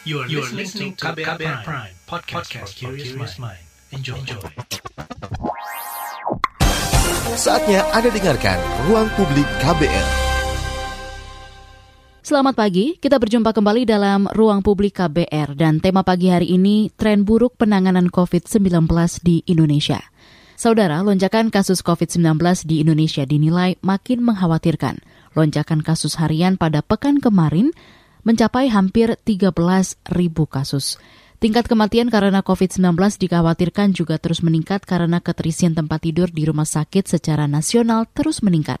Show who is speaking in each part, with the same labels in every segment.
Speaker 1: You are, you are listening to KBR, KBR Prime, Prime podcast, podcast for curious mind. Enjoy. Enjoy.
Speaker 2: Saatnya Anda dengarkan Ruang Publik KBR.
Speaker 3: Selamat pagi, kita berjumpa kembali dalam Ruang Publik KBR dan tema pagi hari ini tren buruk penanganan COVID-19 di Indonesia. Saudara, lonjakan kasus COVID-19 di Indonesia dinilai makin mengkhawatirkan. Lonjakan kasus harian pada pekan kemarin mencapai hampir 13 ribu kasus. Tingkat kematian karena COVID-19 dikhawatirkan juga terus meningkat karena keterisian tempat tidur di rumah sakit secara nasional terus meningkat.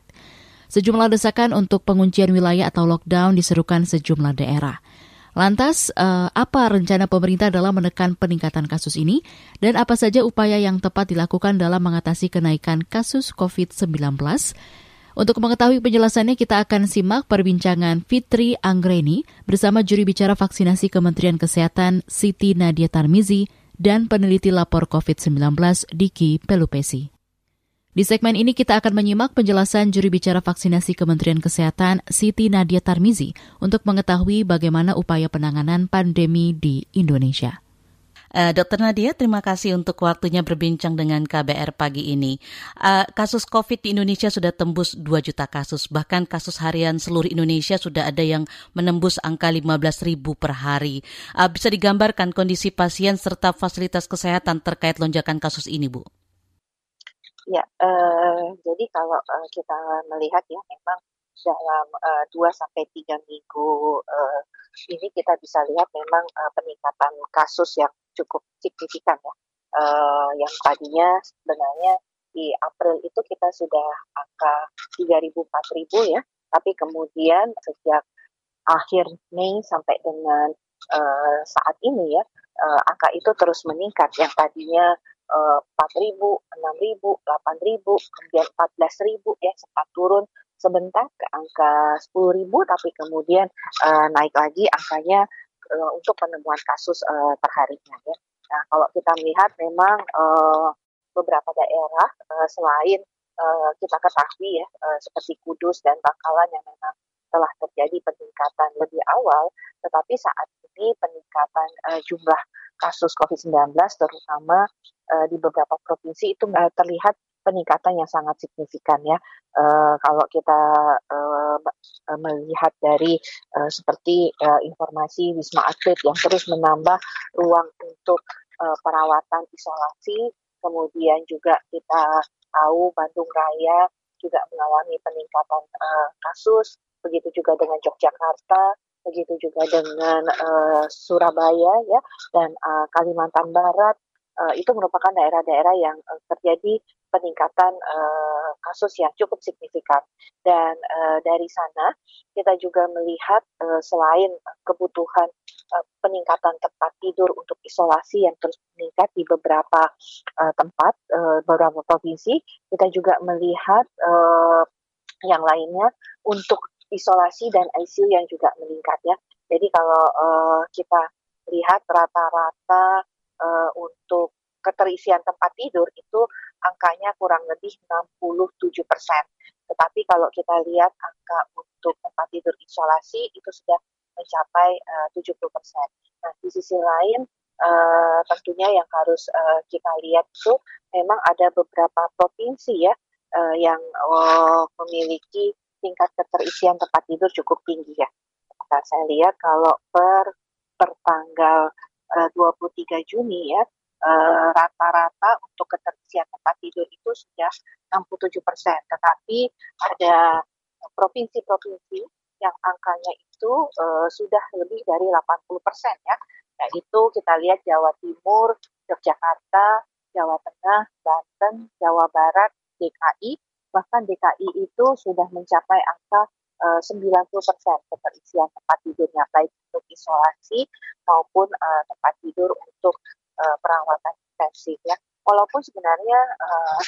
Speaker 3: Sejumlah desakan untuk penguncian wilayah atau lockdown diserukan sejumlah daerah. Lantas, eh, apa rencana pemerintah dalam menekan peningkatan kasus ini? Dan apa saja upaya yang tepat dilakukan dalam mengatasi kenaikan kasus COVID-19? Untuk mengetahui penjelasannya, kita akan simak perbincangan Fitri Anggreni bersama juri bicara vaksinasi Kementerian Kesehatan Siti Nadia Tarmizi dan peneliti lapor COVID-19 Diki Pelupesi. Di segmen ini kita akan menyimak penjelasan juri bicara vaksinasi Kementerian Kesehatan Siti Nadia Tarmizi untuk mengetahui bagaimana upaya penanganan pandemi di Indonesia.
Speaker 4: Uh, Dokter Nadia, terima kasih untuk waktunya berbincang dengan KBR pagi ini. Uh, kasus COVID di Indonesia sudah tembus 2 juta kasus, bahkan kasus harian seluruh Indonesia sudah ada yang menembus angka 15 ribu per hari. Uh, bisa digambarkan kondisi pasien serta fasilitas kesehatan terkait lonjakan kasus ini, Bu?
Speaker 5: Ya, uh, jadi kalau kita melihat ya, memang dalam uh, 2 sampai 3 minggu uh, ini kita bisa lihat memang uh, peningkatan kasus yang cukup signifikan ya. Uh, yang tadinya sebenarnya di April itu kita sudah angka 3.000 4.000 ya, tapi kemudian sejak akhir Mei sampai dengan uh, saat ini ya, uh, angka itu terus meningkat. Yang tadinya uh, 4.000, 6.000, 8.000, kemudian 14.000 ya sempat turun sebentar ke angka 10.000 tapi kemudian uh, naik lagi angkanya uh, untuk penemuan kasus uh, perharinya ya. Nah, kalau kita melihat memang uh, beberapa daerah uh, selain uh, kita ketahui ya uh, seperti Kudus dan Bangkalan yang memang telah terjadi peningkatan lebih awal, tetapi saat ini peningkatan uh, jumlah kasus COVID-19 terutama uh, di beberapa provinsi itu uh, terlihat peningkatan yang sangat signifikan ya. Uh, kalau kita uh, melihat dari uh, seperti uh, informasi Wisma Atlet yang terus menambah ruang untuk uh, perawatan isolasi, kemudian juga kita tahu Bandung Raya juga mengalami peningkatan uh, kasus, begitu juga dengan Yogyakarta, begitu juga dengan uh, Surabaya ya dan uh, Kalimantan Barat uh, itu merupakan daerah-daerah yang uh, terjadi peningkatan uh, kasus yang cukup signifikan. Dan uh, dari sana kita juga melihat uh, selain kebutuhan uh, peningkatan tempat tidur untuk isolasi yang terus meningkat di beberapa uh, tempat uh, beberapa provinsi kita juga melihat uh, yang lainnya untuk isolasi dan ICU yang juga meningkat ya. Jadi kalau uh, kita lihat rata-rata uh, untuk keterisian tempat tidur itu angkanya kurang lebih 67 persen. Tetapi kalau kita lihat angka untuk tempat tidur isolasi itu sudah mencapai uh, 70 persen. Nah di sisi lain uh, tentunya yang harus uh, kita lihat itu memang ada beberapa provinsi ya uh, yang uh, memiliki tingkat keterisian tempat tidur cukup tinggi ya. Nah, saya lihat kalau per per tanggal 23 Juni ya Eh, rata-rata uh, untuk keterisian tempat tidur itu sudah 67 persen. Tetapi ada provinsi-provinsi yang angkanya itu uh, sudah lebih dari 80 persen ya. Yaitu kita lihat Jawa Timur, Yogyakarta, Jawa Tengah, Banten, Jawa Barat, DKI, bahkan DKI itu sudah mencapai angka uh, 90 persen keterisian tempat tidurnya baik untuk isolasi maupun uh, tempat tidur untuk uh, perawatan intensif ya. Walaupun sebenarnya uh,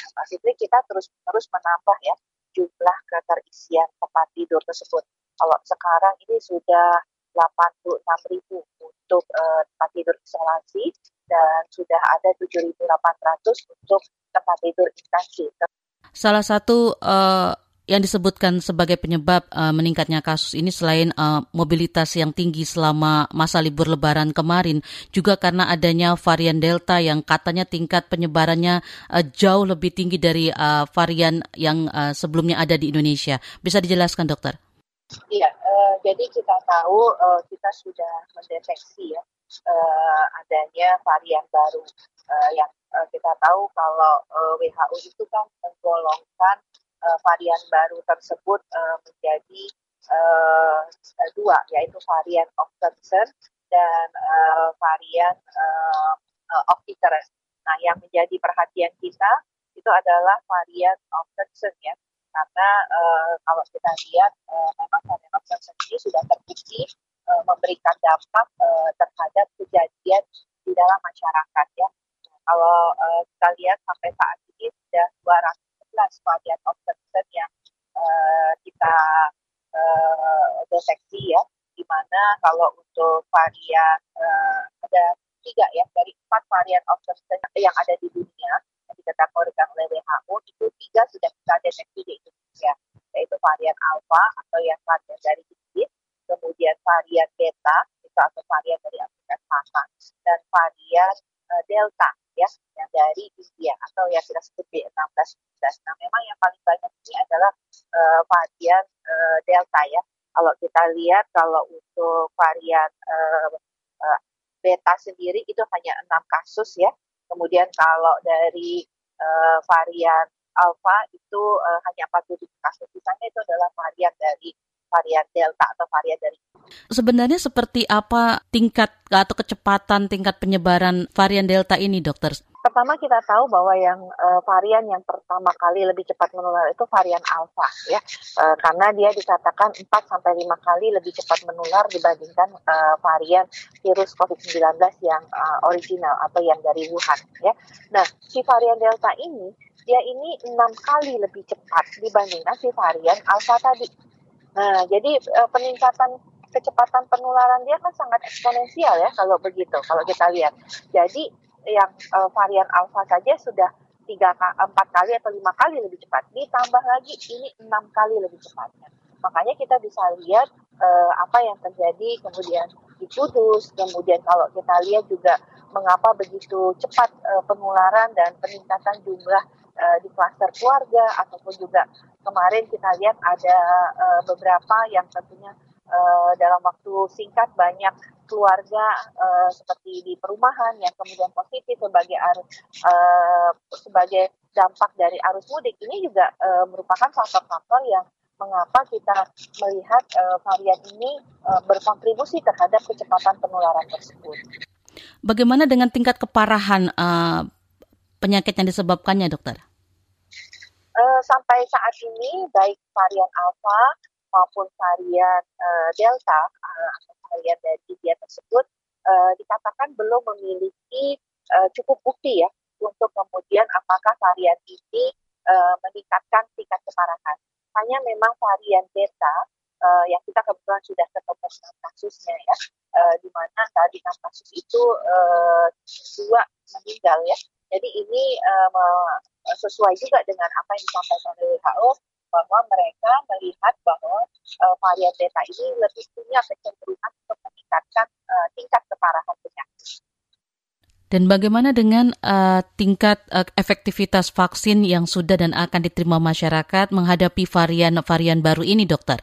Speaker 5: kita terus terus menambah ya jumlah keterisian tempat tidur tersebut. Kalau sekarang ini sudah 86 ribu untuk uh, tempat tidur isolasi dan sudah ada 7.800 untuk tempat tidur intensif.
Speaker 4: Salah satu uh, yang disebutkan sebagai penyebab uh, meningkatnya kasus ini selain uh, mobilitas yang tinggi selama masa libur lebaran kemarin juga karena adanya varian Delta yang katanya tingkat penyebarannya uh, jauh lebih tinggi dari uh, varian yang uh, sebelumnya ada di Indonesia. Bisa dijelaskan dokter?
Speaker 5: Iya, uh, jadi kita tahu uh, kita sudah mendeteksi ya uh, adanya varian baru uh, yang uh, kita tahu kalau uh, WHO itu kan menggolongkan uh, varian baru tersebut uh, menjadi uh, dua, yaitu varian of concern dan uh, varian uh, of interest. Nah, yang menjadi perhatian kita itu adalah varian of concern ya, karena uh, kalau kita lihat uh, memang varian of concern ini sudah terbukti uh, memberikan dampak uh, terhadap kejadian di dalam masyarakat ya. Kalau uh, kita lihat sampai saat ini sudah 200 varian of concern yang uh, kita uh, deteksi ya, di mana kalau untuk varian uh, ada tiga ya dari empat varian of concern yang ada di dunia yang dikategorikan oleh WHO itu tiga sudah kita deteksi di Indonesia yaitu varian alpha atau yang varian dari Inggris, kemudian varian beta itu atau varian dari Amerika Selatan dan varian uh, delta ya yang dari India atau yang kita sebut B16 Nah memang yang paling banyak ini adalah uh, varian uh, Delta ya. Kalau kita lihat kalau untuk varian uh, uh, Beta sendiri itu hanya enam kasus ya. Kemudian kalau dari uh, varian Alpha itu uh, hanya 47 kasus. Sisanya itu adalah varian dari varian Delta atau varian dari
Speaker 4: Sebenarnya seperti apa tingkat atau kecepatan tingkat penyebaran varian Delta ini, dokter?
Speaker 5: Pertama kita tahu bahwa yang uh, varian yang pertama kali lebih cepat menular itu varian alpha ya. Uh, karena dia dikatakan 4 sampai 5 kali lebih cepat menular dibandingkan uh, varian virus COVID-19 yang uh, original atau yang dari Wuhan ya. Nah, si varian delta ini dia ini enam kali lebih cepat dibandingkan si varian alpha tadi. Nah, jadi uh, peningkatan kecepatan penularan dia kan sangat eksponensial ya kalau begitu kalau kita lihat. Jadi yang uh, varian alpha saja sudah tiga empat kali atau lima kali lebih cepat. Ditambah lagi ini enam kali lebih cepatnya. Makanya kita bisa lihat uh, apa yang terjadi kemudian di Kudus, kemudian kalau kita lihat juga mengapa begitu cepat uh, penularan dan peningkatan jumlah uh, di klaster keluarga ataupun juga kemarin kita lihat ada uh, beberapa yang tentunya uh, dalam waktu singkat banyak keluarga uh, seperti di perumahan yang kemudian positif sebagai arus uh, sebagai dampak dari arus mudik ini juga uh, merupakan faktor-faktor yang mengapa kita melihat uh, varian ini uh, berkontribusi terhadap kecepatan penularan tersebut.
Speaker 4: Bagaimana dengan tingkat keparahan uh, penyakit yang disebabkannya, dokter?
Speaker 5: Sampai saat ini baik varian alpha maupun varian uh, delta uh, atau varian dari India tersebut uh, dikatakan belum memiliki uh, cukup bukti ya untuk kemudian apakah varian ini uh, meningkatkan tingkat keparahan. Hanya memang varian beta uh, yang kita kebetulan sudah ketemu kasusnya ya, uh, di mana tadi kasus itu uh, dua meninggal ya. Jadi ini uh, sesuai juga dengan apa yang disampaikan oleh WHO bahwa mereka melihat bahwa uh, varian beta ini lebih punya kecenderungan untuk meningkatkan uh, tingkat keparahan penyakit.
Speaker 4: Dan bagaimana dengan uh, tingkat uh, efektivitas vaksin yang sudah dan akan diterima masyarakat menghadapi varian-varian baru ini, dokter?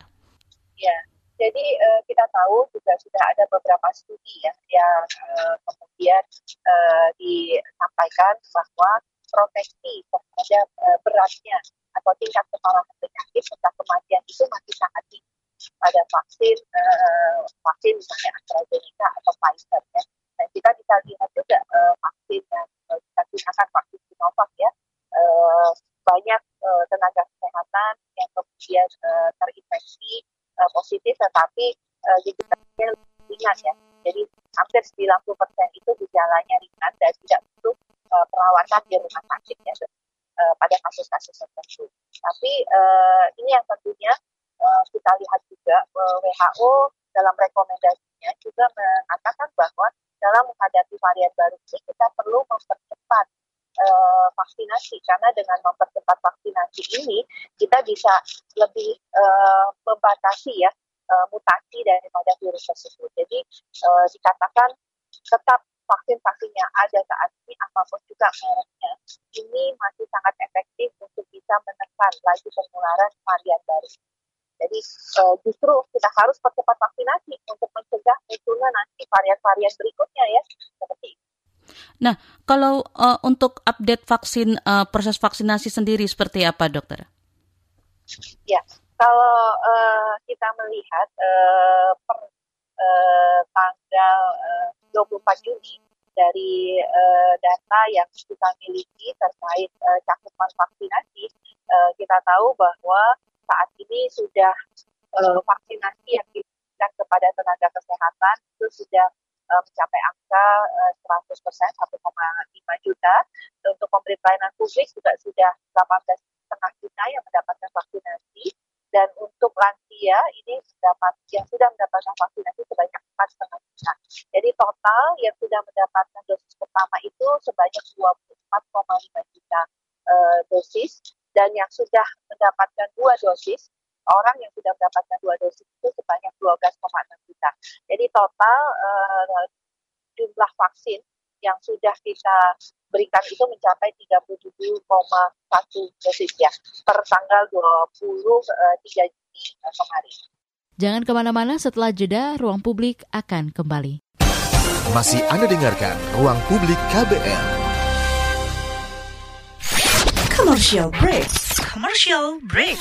Speaker 5: Ya, jadi uh, kita tahu juga sudah ada beberapa studi ya yang uh, kemudian uh, disampaikan bahwa proteksi terhadap uh, beratnya atau tingkat keparahan penyakit serta kematian itu masih sangat tinggi pada vaksin uh, vaksin misalnya AstraZeneca atau Pfizer ya. Dan kita bisa lihat juga uh, vaksin yang uh, kita gunakan vaksin Sinovac ya uh, banyak uh, tenaga kesehatan yang kemudian uh, terinfeksi uh, positif tetapi uh, gejalanya ringan ya. Jadi hampir 90% itu gejalanya ringan dan tidak butuh uh, perawatan di rumah sakit ya uh, pada kasus-kasus tertentu. Tapi uh, ini yang tentunya uh, kita lihat juga uh, WHO dalam rekomendasinya juga mengatakan bahwa dalam menghadapi varian baru ini kita perlu mempercepat uh, vaksinasi karena dengan mempercepat vaksinasi ini kita bisa lebih uh, membatasi ya uh, mutasi daripada virus tersebut. Jadi uh, dikatakan tetap vaksin-vaksin yang ada saat ini apa pun juga mereknya ini masih sangat efektif untuk bisa menekan laju penularan varian baru. Jadi uh, justru kita harus percepat vaksinasi untuk mencegah munculnya nanti varian-varian berikutnya ya seperti itu.
Speaker 4: Nah, kalau uh, untuk update vaksin uh, proses vaksinasi sendiri seperti apa, dokter?
Speaker 5: Ya, kalau uh, kita melihat uh, per uh, tanggal uh, 24 Juni dari uh, data yang kita miliki terkait uh, cakupan vaksinasi, uh, kita tahu bahwa saat ini sudah uh, vaksinasi yang diberikan kepada tenaga kesehatan itu sudah uh, mencapai angka uh, 100 persen 1,5 juta. Untuk pemberi pelayanan publik juga sudah 18,5 juta yang mendapatkan vaksinasi dan untuk lansia ini mendapat yang sudah mendapatkan vaksinasi sebanyak 4,5 juta. Jadi total yang sudah mendapatkan dosis pertama itu sebanyak 24,5 juta uh, dosis dan yang sudah mendapatkan dua dosis orang yang sudah mendapatkan dua dosis itu sebanyak 12,6 juta. Jadi total uh, jumlah vaksin yang sudah kita berikan itu mencapai 37,1 dosis ya per tanggal 23 eh, Juni eh, kemarin.
Speaker 3: Jangan ke mana-mana setelah jeda, ruang publik akan kembali.
Speaker 2: Masih Anda dengarkan Ruang Publik KBR.
Speaker 6: Commercial break. Commercial break.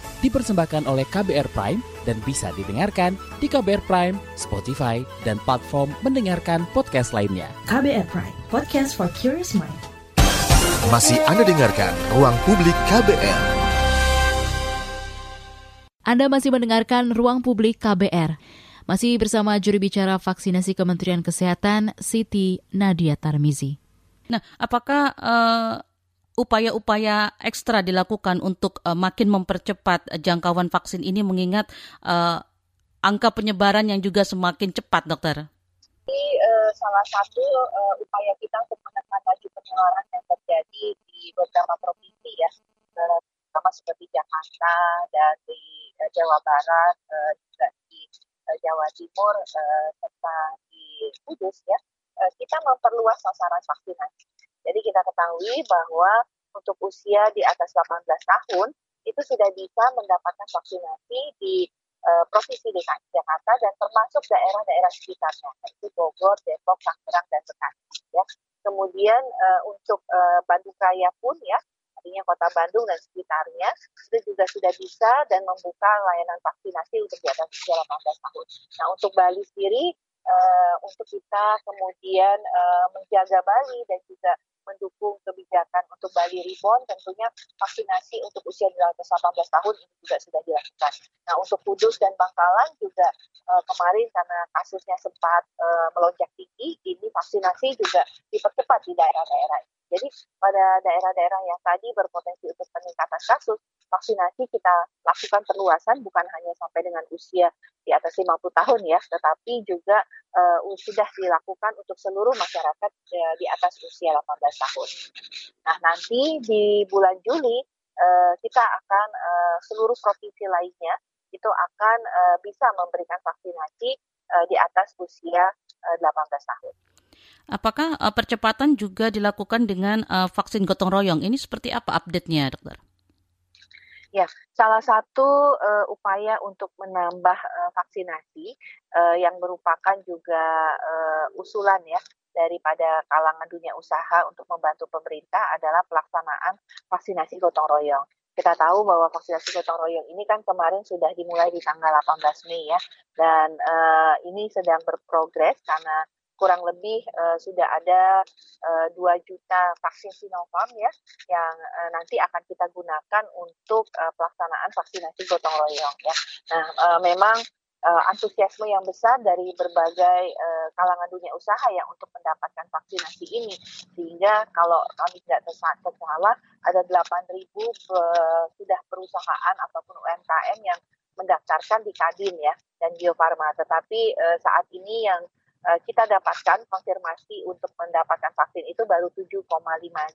Speaker 7: dipersembahkan oleh KBR Prime dan bisa didengarkan di KBR Prime, Spotify, dan platform mendengarkan podcast lainnya.
Speaker 6: KBR Prime, podcast for curious mind.
Speaker 2: Masih Anda dengarkan Ruang Publik KBR.
Speaker 3: Anda masih mendengarkan Ruang Publik KBR. Masih bersama juri bicara vaksinasi Kementerian Kesehatan, Siti Nadia Tarmizi.
Speaker 4: Nah, apakah uh, upaya-upaya ekstra dilakukan untuk uh, makin mempercepat jangkauan vaksin ini mengingat uh, angka penyebaran yang juga semakin cepat, dokter?
Speaker 5: Ini uh, salah satu uh, upaya kita untuk menekan laju penularan yang terjadi di beberapa provinsi ya, uh, seperti Jakarta dan di uh, Jawa Barat, uh, juga di uh, Jawa Timur, uh, serta di Kudus ya. Uh, kita memperluas sasaran vaksinasi jadi kita ketahui bahwa untuk usia di atas 18 tahun itu sudah bisa mendapatkan vaksinasi di uh, Provinsi DKI Jakarta dan termasuk daerah-daerah sekitarnya, yaitu Bogor, Depok, Tangerang, dan Bekasi. Ya. Kemudian uh, untuk uh, Bandung Raya pun ya, artinya kota Bandung dan sekitarnya, itu juga sudah bisa dan membuka layanan vaksinasi untuk di atas usia 18 tahun. Nah untuk Bali sendiri, untuk kita kemudian menjaga Bali dan juga mendukung kebijakan untuk Bali Reborn, tentunya vaksinasi untuk usia di atas 18 tahun ini juga sudah dilakukan. Nah, untuk Kudus dan Bangkalan juga uh, kemarin karena kasusnya sempat uh, melonjak tinggi, ini vaksinasi juga dipercepat di daerah-daerah ini. Jadi pada daerah-daerah yang tadi berpotensi untuk peningkatan kasus, vaksinasi kita lakukan perluasan bukan hanya sampai dengan usia di atas 50 tahun ya, tetapi juga uh, sudah dilakukan untuk seluruh masyarakat uh, di atas usia 18 tahun. Nah nanti di bulan Juli uh, kita akan uh, seluruh provinsi lainnya itu akan uh, bisa memberikan vaksinasi uh, di atas usia uh, 18 tahun.
Speaker 4: Apakah uh, percepatan juga dilakukan dengan uh, vaksin gotong royong? Ini seperti apa update-nya, dokter?
Speaker 5: Ya, salah satu uh, upaya untuk menambah uh, vaksinasi uh, yang merupakan juga uh, usulan ya daripada kalangan dunia usaha untuk membantu pemerintah adalah pelaksanaan vaksinasi gotong royong. Kita tahu bahwa vaksinasi gotong royong ini kan kemarin sudah dimulai di tanggal 18 Mei ya, dan uh, ini sedang berprogres karena kurang lebih uh, sudah ada uh, eh, 2 juta vaksin Sinovac ya yang uh, nanti akan kita gunakan untuk uh, pelaksanaan vaksinasi gotong royong ya. Nah, uh, memang uh, antusiasme yang besar dari berbagai uh, kalangan dunia usaha yang untuk mendapatkan vaksinasi ini sehingga kalau kami tidak tersalah ada 8.000 uh, sudah perusahaan ataupun UMKM yang mendaftarkan di Kadin ya dan Bio Farma tetapi uh, saat ini yang kita dapatkan konfirmasi untuk mendapatkan vaksin itu baru 7,5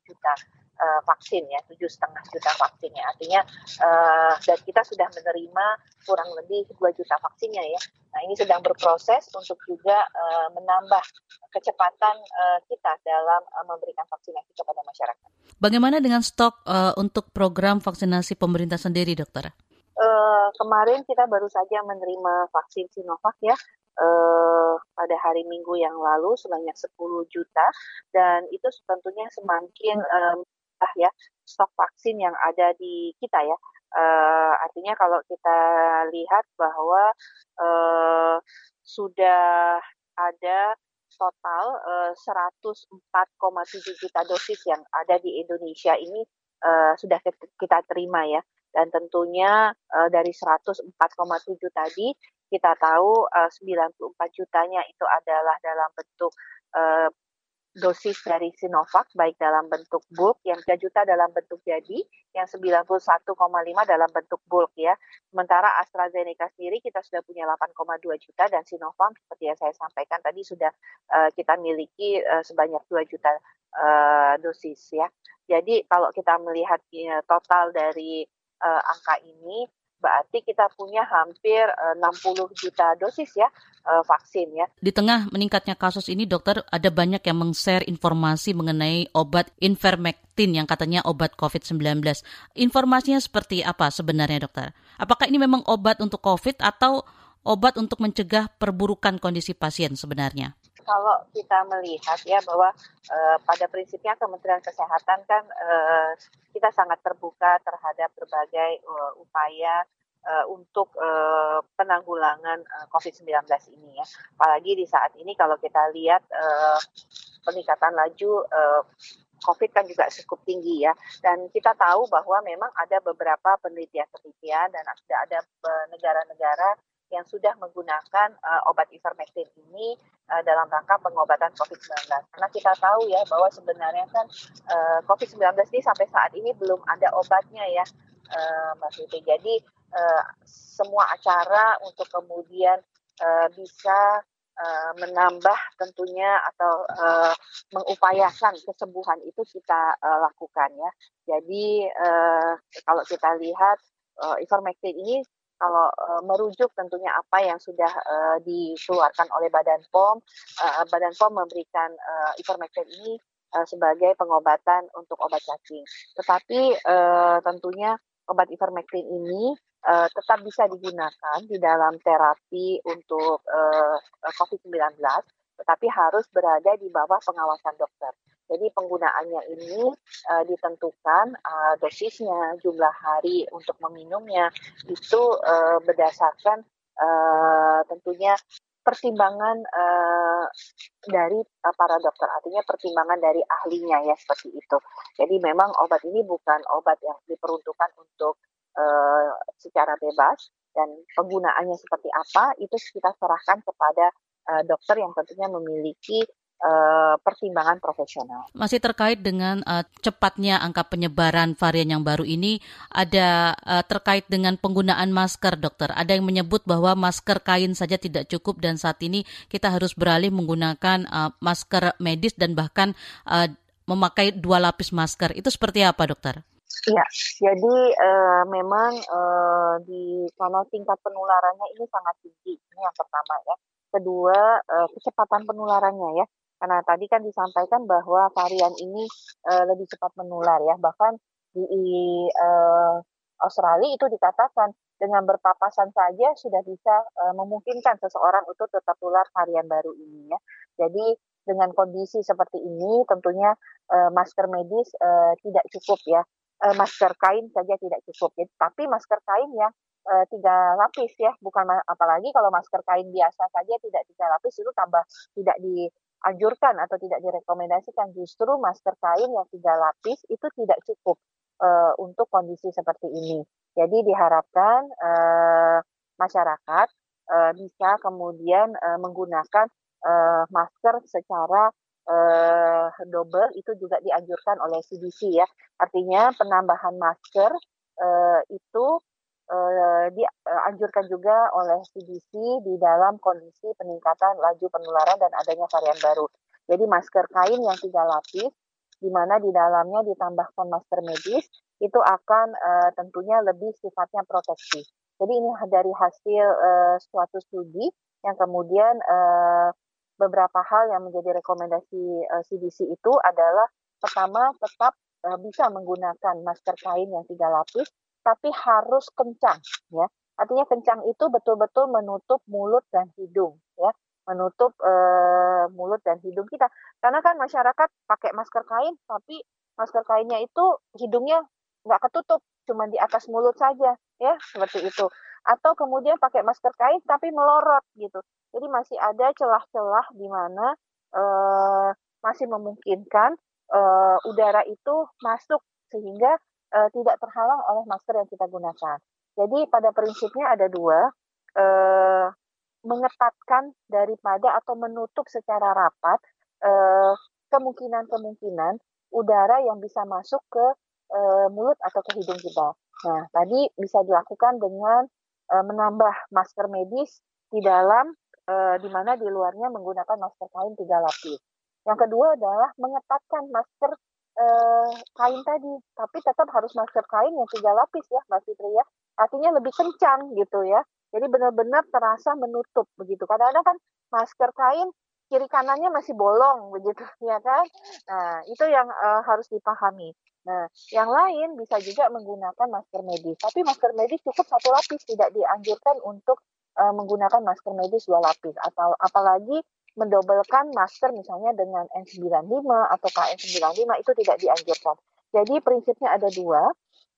Speaker 5: juta uh, vaksin ya, tujuh setengah juta vaksin ya. Artinya uh, dan kita sudah menerima kurang lebih 2 juta vaksinnya ya. Nah ini sedang berproses untuk juga uh, menambah kecepatan uh, kita dalam uh, memberikan vaksinasi kepada masyarakat.
Speaker 4: Bagaimana dengan stok uh, untuk program vaksinasi pemerintah sendiri, dokter?
Speaker 5: Uh, kemarin kita baru saja menerima vaksin Sinovac ya uh, pada hari Minggu yang lalu sebanyak 10 juta dan itu tentunya semakin um, ya stok vaksin yang ada di kita ya. Uh, artinya kalau kita lihat bahwa uh, sudah ada total uh, 104,7 juta dosis yang ada di Indonesia ini uh, sudah kita terima ya dan tentunya uh, dari 104,7 tadi kita tahu uh, 94 jutanya itu adalah dalam bentuk uh, dosis dari Sinovac baik dalam bentuk bulk yang 3 juta dalam bentuk jadi yang 91,5 dalam bentuk bulk ya. Sementara AstraZeneca sendiri kita sudah punya 8,2 juta dan Sinovac seperti yang saya sampaikan tadi sudah uh, kita miliki uh, sebanyak 2 juta uh, dosis ya. Jadi kalau kita melihat uh, total dari uh, angka ini berarti kita punya hampir 60 eh, juta dosis ya eh, vaksin ya.
Speaker 4: Di tengah meningkatnya kasus ini dokter ada banyak yang meng-share informasi mengenai obat Invermectin yang katanya obat COVID-19. Informasinya seperti apa sebenarnya dokter? Apakah ini memang obat untuk COVID atau obat untuk mencegah perburukan kondisi pasien sebenarnya?
Speaker 5: Kalau kita melihat ya bahwa uh, pada prinsipnya Kementerian Kesehatan kan uh, kita sangat terbuka terhadap berbagai uh, upaya uh, untuk uh, penanggulangan uh, COVID-19 ini ya. Apalagi di saat ini kalau kita lihat uh, peningkatan laju uh, COVID kan juga cukup tinggi ya. Dan kita tahu bahwa memang ada beberapa penelitian-penelitian dan ada negara-negara yang sudah menggunakan uh, obat ivermectin ini uh, dalam rangka pengobatan COVID-19. Karena kita tahu ya bahwa sebenarnya kan uh, COVID-19 ini sampai saat ini belum ada obatnya ya, uh, Siti. Jadi uh, semua acara untuk kemudian uh, bisa menambah tentunya atau uh, mengupayakan kesembuhan itu kita uh, lakukan ya. Jadi uh, kalau kita lihat uh, ivermectin ini kalau uh, merujuk tentunya apa yang sudah uh, dikeluarkan oleh Badan POM, uh, Badan POM memberikan uh, ivermectin ini uh, sebagai pengobatan untuk obat cacing. Tetapi uh, tentunya obat ivermectin ini uh, tetap bisa digunakan di dalam terapi untuk uh, COVID-19, tetapi harus berada di bawah pengawasan dokter. Jadi penggunaannya ini uh, ditentukan uh, dosisnya, jumlah hari untuk meminumnya itu uh, berdasarkan uh, tentunya pertimbangan uh, dari uh, para dokter, artinya pertimbangan dari ahlinya ya seperti itu. Jadi memang obat ini bukan obat yang diperuntukkan untuk uh, secara bebas dan penggunaannya seperti apa itu kita serahkan kepada uh, dokter yang tentunya memiliki Uh, pertimbangan profesional.
Speaker 4: Masih terkait dengan uh, cepatnya angka penyebaran varian yang baru ini, ada uh, terkait dengan penggunaan masker, dokter. Ada yang menyebut bahwa masker kain saja tidak cukup dan saat ini kita harus beralih menggunakan uh, masker medis dan bahkan uh, memakai dua lapis masker. Itu seperti apa, dokter?
Speaker 5: Ya, jadi uh, memang uh, di sana tingkat penularannya ini sangat tinggi. Ini yang pertama ya. Kedua, uh, kecepatan penularannya ya karena tadi kan disampaikan bahwa varian ini uh, lebih cepat menular ya, bahkan di uh, Australia itu dikatakan dengan berpapasan saja sudah bisa uh, memungkinkan seseorang untuk tertular varian baru ini ya. Jadi dengan kondisi seperti ini tentunya uh, masker medis uh, tidak cukup ya. Uh, masker kain saja tidak cukup. Jadi, tapi masker kain yang uh, tiga lapis ya, bukan apalagi kalau masker kain biasa saja tidak tiga lapis itu tambah tidak dianjurkan atau tidak direkomendasikan. Justru masker kain yang tiga lapis itu tidak cukup uh, untuk kondisi seperti ini. Jadi diharapkan uh, masyarakat uh, bisa kemudian uh, menggunakan uh, masker secara double itu juga dianjurkan oleh CDC ya. Artinya penambahan masker itu uh, dianjurkan juga oleh CDC di dalam kondisi peningkatan laju penularan dan adanya varian baru. Jadi masker kain yang tiga lapis di mana di dalamnya ditambahkan masker medis itu akan uh, tentunya lebih sifatnya proteksi. Jadi ini dari hasil uh, suatu studi yang kemudian uh, beberapa hal yang menjadi rekomendasi uh, CDC itu adalah pertama tetap uh, bisa menggunakan masker kain yang tiga lapis, tapi harus kencang, ya. Artinya kencang itu betul-betul menutup mulut dan hidung, ya menutup uh, mulut dan hidung kita. Karena kan masyarakat pakai masker kain, tapi masker kainnya itu hidungnya nggak ketutup, cuma di atas mulut saja, ya seperti itu. Atau kemudian pakai masker kain tapi melorot gitu. Jadi masih ada celah-celah di mana uh, masih memungkinkan uh, udara itu masuk sehingga uh, tidak terhalang oleh masker yang kita gunakan. Jadi pada prinsipnya ada dua. Uh, mengetatkan daripada atau menutup secara rapat eh, kemungkinan-kemungkinan udara yang bisa masuk ke mulut atau ke hidung kita. Nah, tadi bisa dilakukan dengan menambah masker medis di dalam, di mana di luarnya menggunakan masker kain tiga lapis. Yang kedua adalah mengetatkan masker kain tadi, tapi tetap harus masker kain yang tiga lapis ya, Mbak Fitri ya. Artinya lebih kencang gitu ya. Jadi benar-benar terasa menutup begitu. Kadang-kadang kan masker kain kiri kanannya masih bolong begitu ya kan. Nah, itu yang uh, harus dipahami. Nah, yang lain bisa juga menggunakan masker medis. Tapi masker medis cukup satu lapis, tidak dianjurkan untuk uh, menggunakan masker medis dua lapis atau apalagi mendobelkan masker misalnya dengan N95 atau KN95 itu tidak dianjurkan. Jadi prinsipnya ada dua,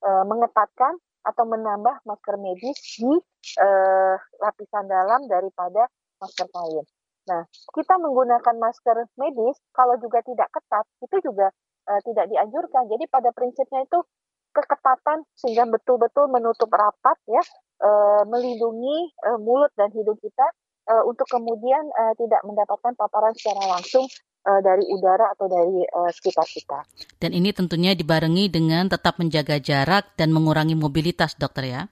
Speaker 5: uh, mengetatkan atau menambah masker medis di uh, lapisan dalam daripada masker kain. Nah, kita menggunakan masker medis kalau juga tidak ketat itu juga uh, tidak dianjurkan. Jadi pada prinsipnya itu keketatan sehingga betul-betul menutup rapat ya, uh, melindungi uh, mulut dan hidung kita uh, untuk kemudian uh, tidak mendapatkan paparan secara langsung uh, dari udara atau dari uh, sekitar kita.
Speaker 4: Dan ini tentunya dibarengi dengan tetap menjaga jarak dan mengurangi mobilitas, dokter ya?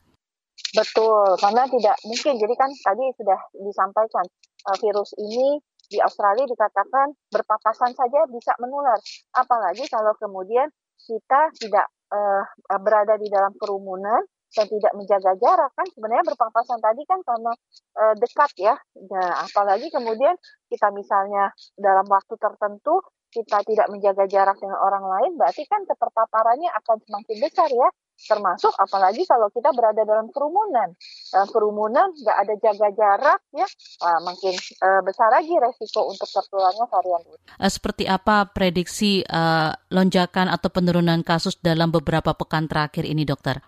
Speaker 5: Betul, karena tidak mungkin. Jadi kan tadi sudah disampaikan uh, virus ini di Australia dikatakan berpapasan saja bisa menular. Apalagi kalau kemudian kita tidak uh, berada di dalam kerumunan dan tidak menjaga jarak kan sebenarnya berpapasan tadi kan karena e, dekat ya. Nah, apalagi kemudian kita misalnya dalam waktu tertentu kita tidak menjaga jarak dengan orang lain, berarti kan keterpaparannya akan semakin besar ya. Termasuk apalagi kalau kita berada dalam kerumunan. Dalam kerumunan nggak ada jaga jarak ya, nah, makin e, besar lagi resiko untuk tertularnya varian
Speaker 4: Uh, seperti apa prediksi uh, lonjakan atau penurunan kasus dalam beberapa pekan terakhir ini, dokter?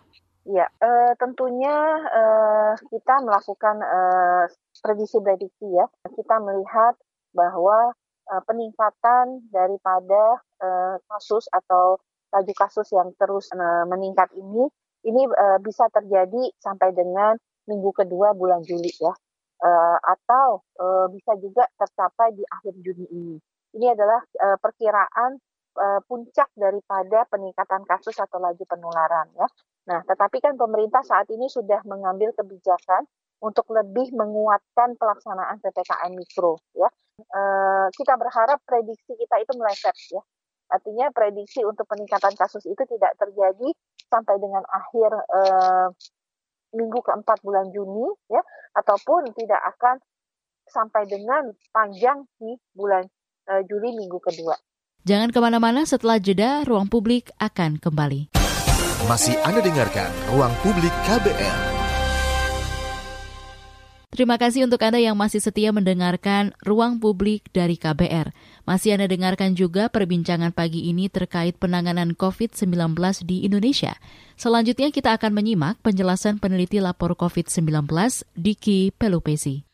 Speaker 5: Ya, uh, tentunya uh, kita melakukan uh, prediksi-prediksi ya. Kita melihat bahwa uh, peningkatan daripada uh, kasus atau laju kasus yang terus uh, meningkat ini, ini uh, bisa terjadi sampai dengan minggu kedua bulan Juli ya, uh, atau uh, bisa juga tercapai di akhir Juni ini. Ini adalah uh, perkiraan uh, puncak daripada peningkatan kasus atau laju penularan ya. Nah, tetapi kan pemerintah saat ini sudah mengambil kebijakan untuk lebih menguatkan pelaksanaan PPKM mikro ya. E, kita berharap prediksi kita itu meleset ya. Artinya prediksi untuk peningkatan kasus itu tidak terjadi sampai dengan akhir e, minggu keempat bulan Juni ya ataupun tidak akan sampai dengan panjang di bulan e, Juli minggu kedua.
Speaker 3: Jangan ke mana-mana setelah jeda, ruang publik akan kembali.
Speaker 2: Masih Anda dengarkan Ruang Publik KBR.
Speaker 3: Terima kasih untuk Anda yang masih setia mendengarkan Ruang Publik dari KBR. Masih Anda dengarkan juga perbincangan pagi ini terkait penanganan COVID-19 di Indonesia. Selanjutnya kita akan menyimak penjelasan peneliti lapor COVID-19 Diki Pelupesi.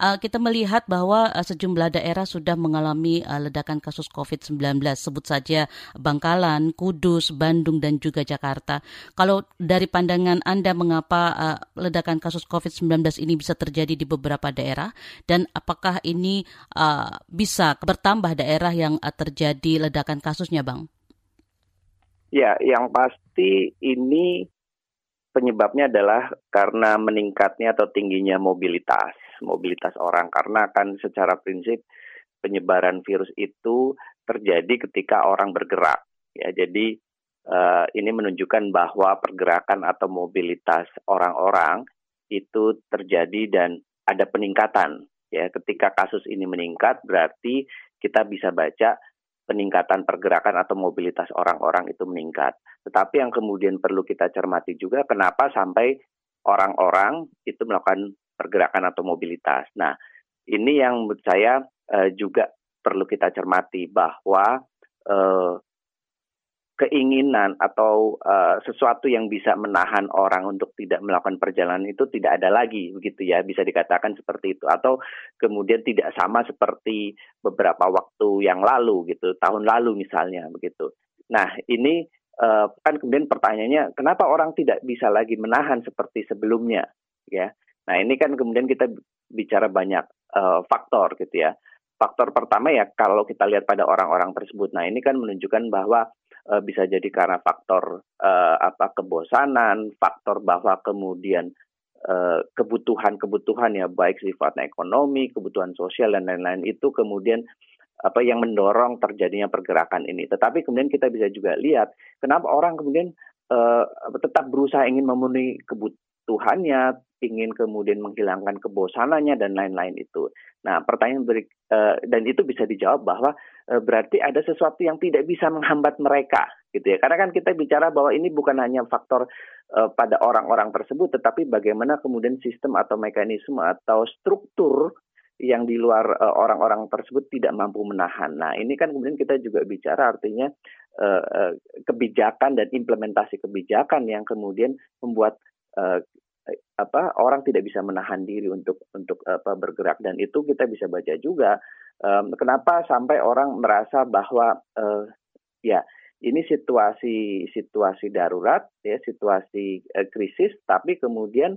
Speaker 4: Uh, kita melihat bahwa uh, sejumlah daerah sudah mengalami uh, ledakan kasus COVID-19, sebut saja Bangkalan, Kudus, Bandung, dan juga Jakarta. Kalau dari pandangan Anda, mengapa uh, ledakan kasus COVID-19 ini bisa terjadi di beberapa daerah, dan apakah ini uh, bisa bertambah daerah yang uh, terjadi ledakan kasusnya, Bang?
Speaker 8: Ya, yang pasti ini penyebabnya adalah karena meningkatnya atau tingginya mobilitas mobilitas orang. Karena kan secara prinsip penyebaran virus itu terjadi ketika orang bergerak. Ya jadi uh, ini menunjukkan bahwa pergerakan atau mobilitas orang-orang itu terjadi dan ada peningkatan. Ya ketika kasus ini meningkat berarti kita bisa baca peningkatan pergerakan atau mobilitas orang-orang itu meningkat. Tetapi yang kemudian perlu kita cermati juga kenapa sampai orang-orang itu melakukan pergerakan atau mobilitas. Nah, ini yang menurut saya uh, juga perlu kita cermati bahwa uh, keinginan atau uh, sesuatu yang bisa menahan orang untuk tidak melakukan perjalanan itu tidak ada lagi begitu ya. Bisa dikatakan seperti itu. Atau kemudian tidak sama seperti beberapa waktu yang lalu gitu. Tahun lalu misalnya begitu. Nah ini uh, kan kemudian pertanyaannya kenapa orang tidak bisa lagi menahan seperti sebelumnya ya Nah ini kan kemudian kita bicara banyak uh, faktor gitu ya. Faktor pertama ya kalau kita lihat pada orang-orang tersebut. Nah ini kan menunjukkan bahwa uh, bisa jadi karena faktor uh, apa kebosanan, faktor bahwa kemudian kebutuhan-kebutuhan ya baik sifatnya ekonomi, kebutuhan sosial dan lain-lain itu kemudian apa yang mendorong terjadinya pergerakan ini. Tetapi kemudian kita bisa juga lihat kenapa orang kemudian uh, tetap berusaha ingin memenuhi kebutuhannya, ingin kemudian menghilangkan kebosanannya dan lain-lain itu. Nah, pertanyaan beri, uh, dan itu bisa dijawab bahwa uh, berarti ada sesuatu yang tidak bisa menghambat mereka, gitu ya. Karena kan kita bicara bahwa ini bukan hanya faktor uh, pada orang-orang tersebut, tetapi bagaimana kemudian sistem atau mekanisme atau struktur yang di luar orang-orang uh, tersebut tidak mampu menahan. Nah, ini kan kemudian kita juga bicara artinya uh, uh, kebijakan dan implementasi kebijakan yang kemudian membuat apa orang tidak bisa menahan diri untuk untuk apa bergerak dan itu kita bisa baca juga um, kenapa sampai orang merasa bahwa uh, ya ini situasi situasi darurat ya situasi uh, krisis tapi kemudian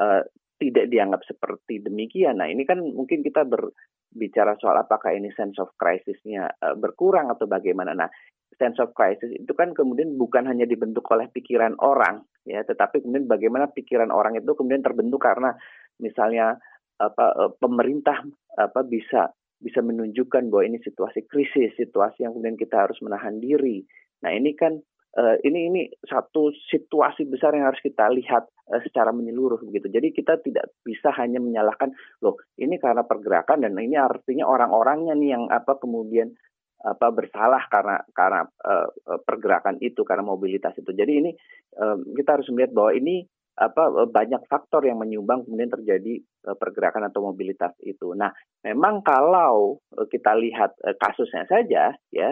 Speaker 8: uh, tidak dianggap seperti demikian. Nah ini kan mungkin kita berbicara soal apakah ini sense of crisisnya uh, berkurang atau bagaimana. Nah sense of crisis itu kan kemudian bukan hanya dibentuk oleh pikiran orang ya tetapi kemudian bagaimana pikiran orang itu kemudian terbentuk karena misalnya apa eh, pemerintah apa bisa bisa menunjukkan bahwa ini situasi krisis situasi yang kemudian kita harus menahan diri nah ini kan uh, ini ini satu situasi besar yang harus kita lihat uh, secara menyeluruh begitu. Jadi kita tidak bisa hanya menyalahkan loh ini karena pergerakan dan ini artinya orang-orangnya nih yang apa kemudian apa bersalah karena karena uh, pergerakan itu karena mobilitas itu. Jadi ini uh, kita harus melihat bahwa ini apa banyak faktor yang menyumbang kemudian terjadi uh, pergerakan atau mobilitas itu. Nah, memang kalau kita lihat uh, kasusnya saja ya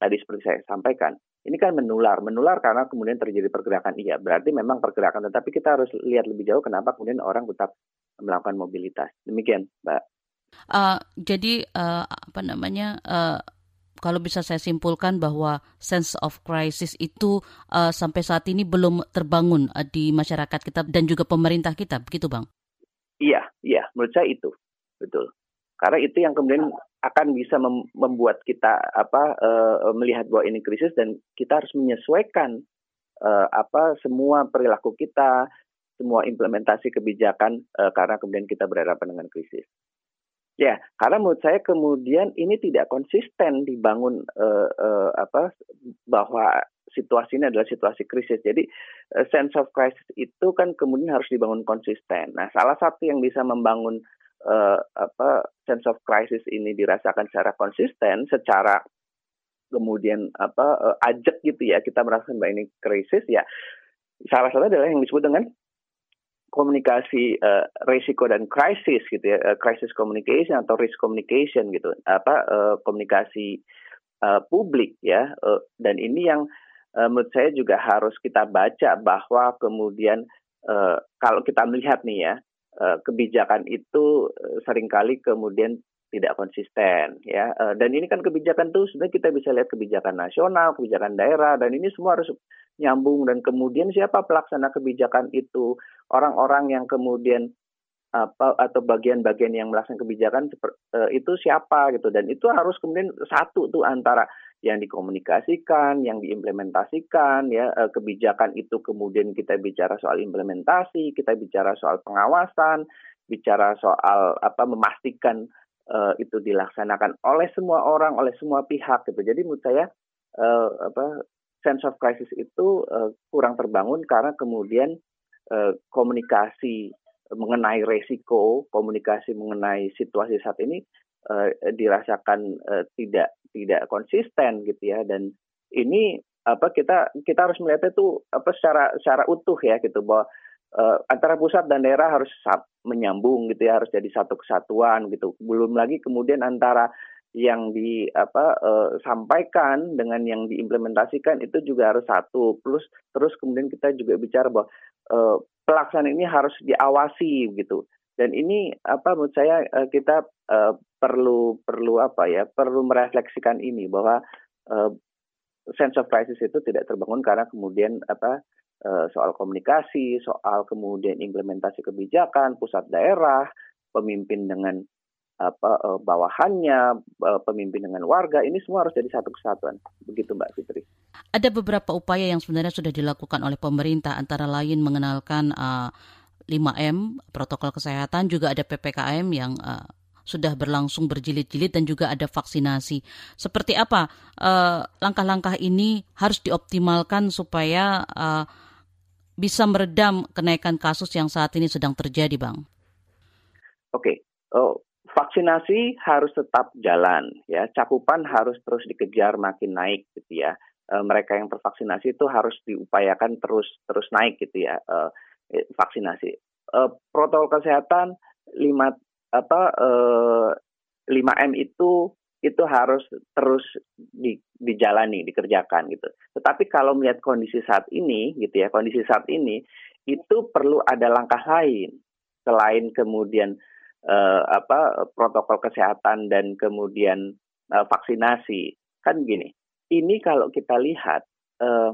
Speaker 8: tadi seperti saya sampaikan, ini kan menular, menular karena kemudian terjadi pergerakan. Iya, berarti memang pergerakan tetapi kita harus lihat lebih jauh kenapa kemudian orang tetap melakukan mobilitas. Demikian, Mbak.
Speaker 4: Uh, jadi uh, apa namanya uh, kalau bisa saya simpulkan bahwa sense of crisis itu uh, sampai saat ini belum terbangun uh, di masyarakat kita dan juga pemerintah kita, begitu bang?
Speaker 8: Iya, iya, menurut saya itu betul. Karena itu yang kemudian akan bisa mem membuat kita apa uh, melihat bahwa ini krisis dan kita harus menyesuaikan uh, apa semua perilaku kita, semua implementasi kebijakan uh, karena kemudian kita berhadapan dengan krisis. Ya, karena menurut saya kemudian ini tidak konsisten dibangun uh, uh, apa bahwa situasi ini adalah situasi krisis. Jadi uh, sense of crisis itu kan kemudian harus dibangun konsisten. Nah, salah satu yang bisa membangun uh, apa sense of crisis ini dirasakan secara konsisten, secara kemudian apa uh, ajak gitu ya kita merasakan bahwa ini krisis ya salah satu adalah yang disebut dengan komunikasi uh, risiko dan krisis gitu ya uh, crisis communication atau risk communication gitu apa uh, komunikasi uh, publik ya uh, dan ini yang uh, menurut saya juga harus kita baca bahwa kemudian uh, kalau kita melihat nih ya uh, kebijakan itu sering kali kemudian tidak konsisten ya. Uh, dan ini kan kebijakan tuh sebenarnya kita bisa lihat kebijakan nasional kebijakan daerah dan ini semua harus nyambung. Dan kemudian siapa pelaksana kebijakan itu? Orang-orang yang kemudian apa atau bagian-bagian yang melaksanakan kebijakan uh, itu siapa gitu. Dan itu harus kemudian satu tuh antara yang dikomunikasikan, yang diimplementasikan ya. Uh, kebijakan itu kemudian kita bicara soal implementasi, kita bicara soal pengawasan, bicara soal apa memastikan uh, itu dilaksanakan oleh semua orang, oleh semua pihak gitu. Jadi menurut saya uh, apa sense of crisis itu uh, kurang terbangun karena kemudian uh, komunikasi mengenai resiko, komunikasi mengenai situasi saat ini uh, dirasakan uh, tidak tidak konsisten gitu ya dan ini apa kita kita harus melihatnya itu apa secara secara utuh ya gitu bahwa uh, antara pusat dan daerah harus menyambung gitu ya harus jadi satu kesatuan gitu. Belum lagi kemudian antara yang di apa uh, sampaikan dengan yang diimplementasikan itu juga harus satu. Plus terus kemudian kita juga bicara bahwa uh, pelaksanaan ini harus diawasi gitu. Dan ini apa menurut saya uh, kita uh, perlu perlu apa ya perlu merefleksikan ini bahwa uh, sense of crisis itu tidak terbangun karena kemudian apa soal komunikasi soal kemudian implementasi kebijakan pusat daerah pemimpin dengan apa uh, bawahannya, uh, pemimpin dengan warga, ini semua harus jadi satu kesatuan. Begitu Mbak Fitri.
Speaker 4: Ada beberapa upaya yang sebenarnya sudah dilakukan oleh pemerintah, antara lain mengenalkan uh, 5M, protokol kesehatan, juga ada PPKM yang uh, sudah berlangsung berjilid-jilid dan juga ada vaksinasi. Seperti apa langkah-langkah uh, ini harus dioptimalkan supaya uh, bisa meredam kenaikan kasus yang saat ini sedang terjadi, Bang?
Speaker 8: Oke, okay. oh, vaksinasi harus tetap jalan ya cakupan harus terus dikejar makin naik gitu ya e, mereka yang tervaksinasi itu harus diupayakan terus terus naik gitu ya e, vaksinasi e, protokol kesehatan lima apa e, 5M itu itu harus terus di, dijalani dikerjakan gitu. Tetapi kalau melihat kondisi saat ini gitu ya kondisi saat ini itu perlu ada langkah lain. Selain kemudian uh, apa protokol kesehatan dan kemudian uh, vaksinasi. Kan gini ini kalau kita lihat uh,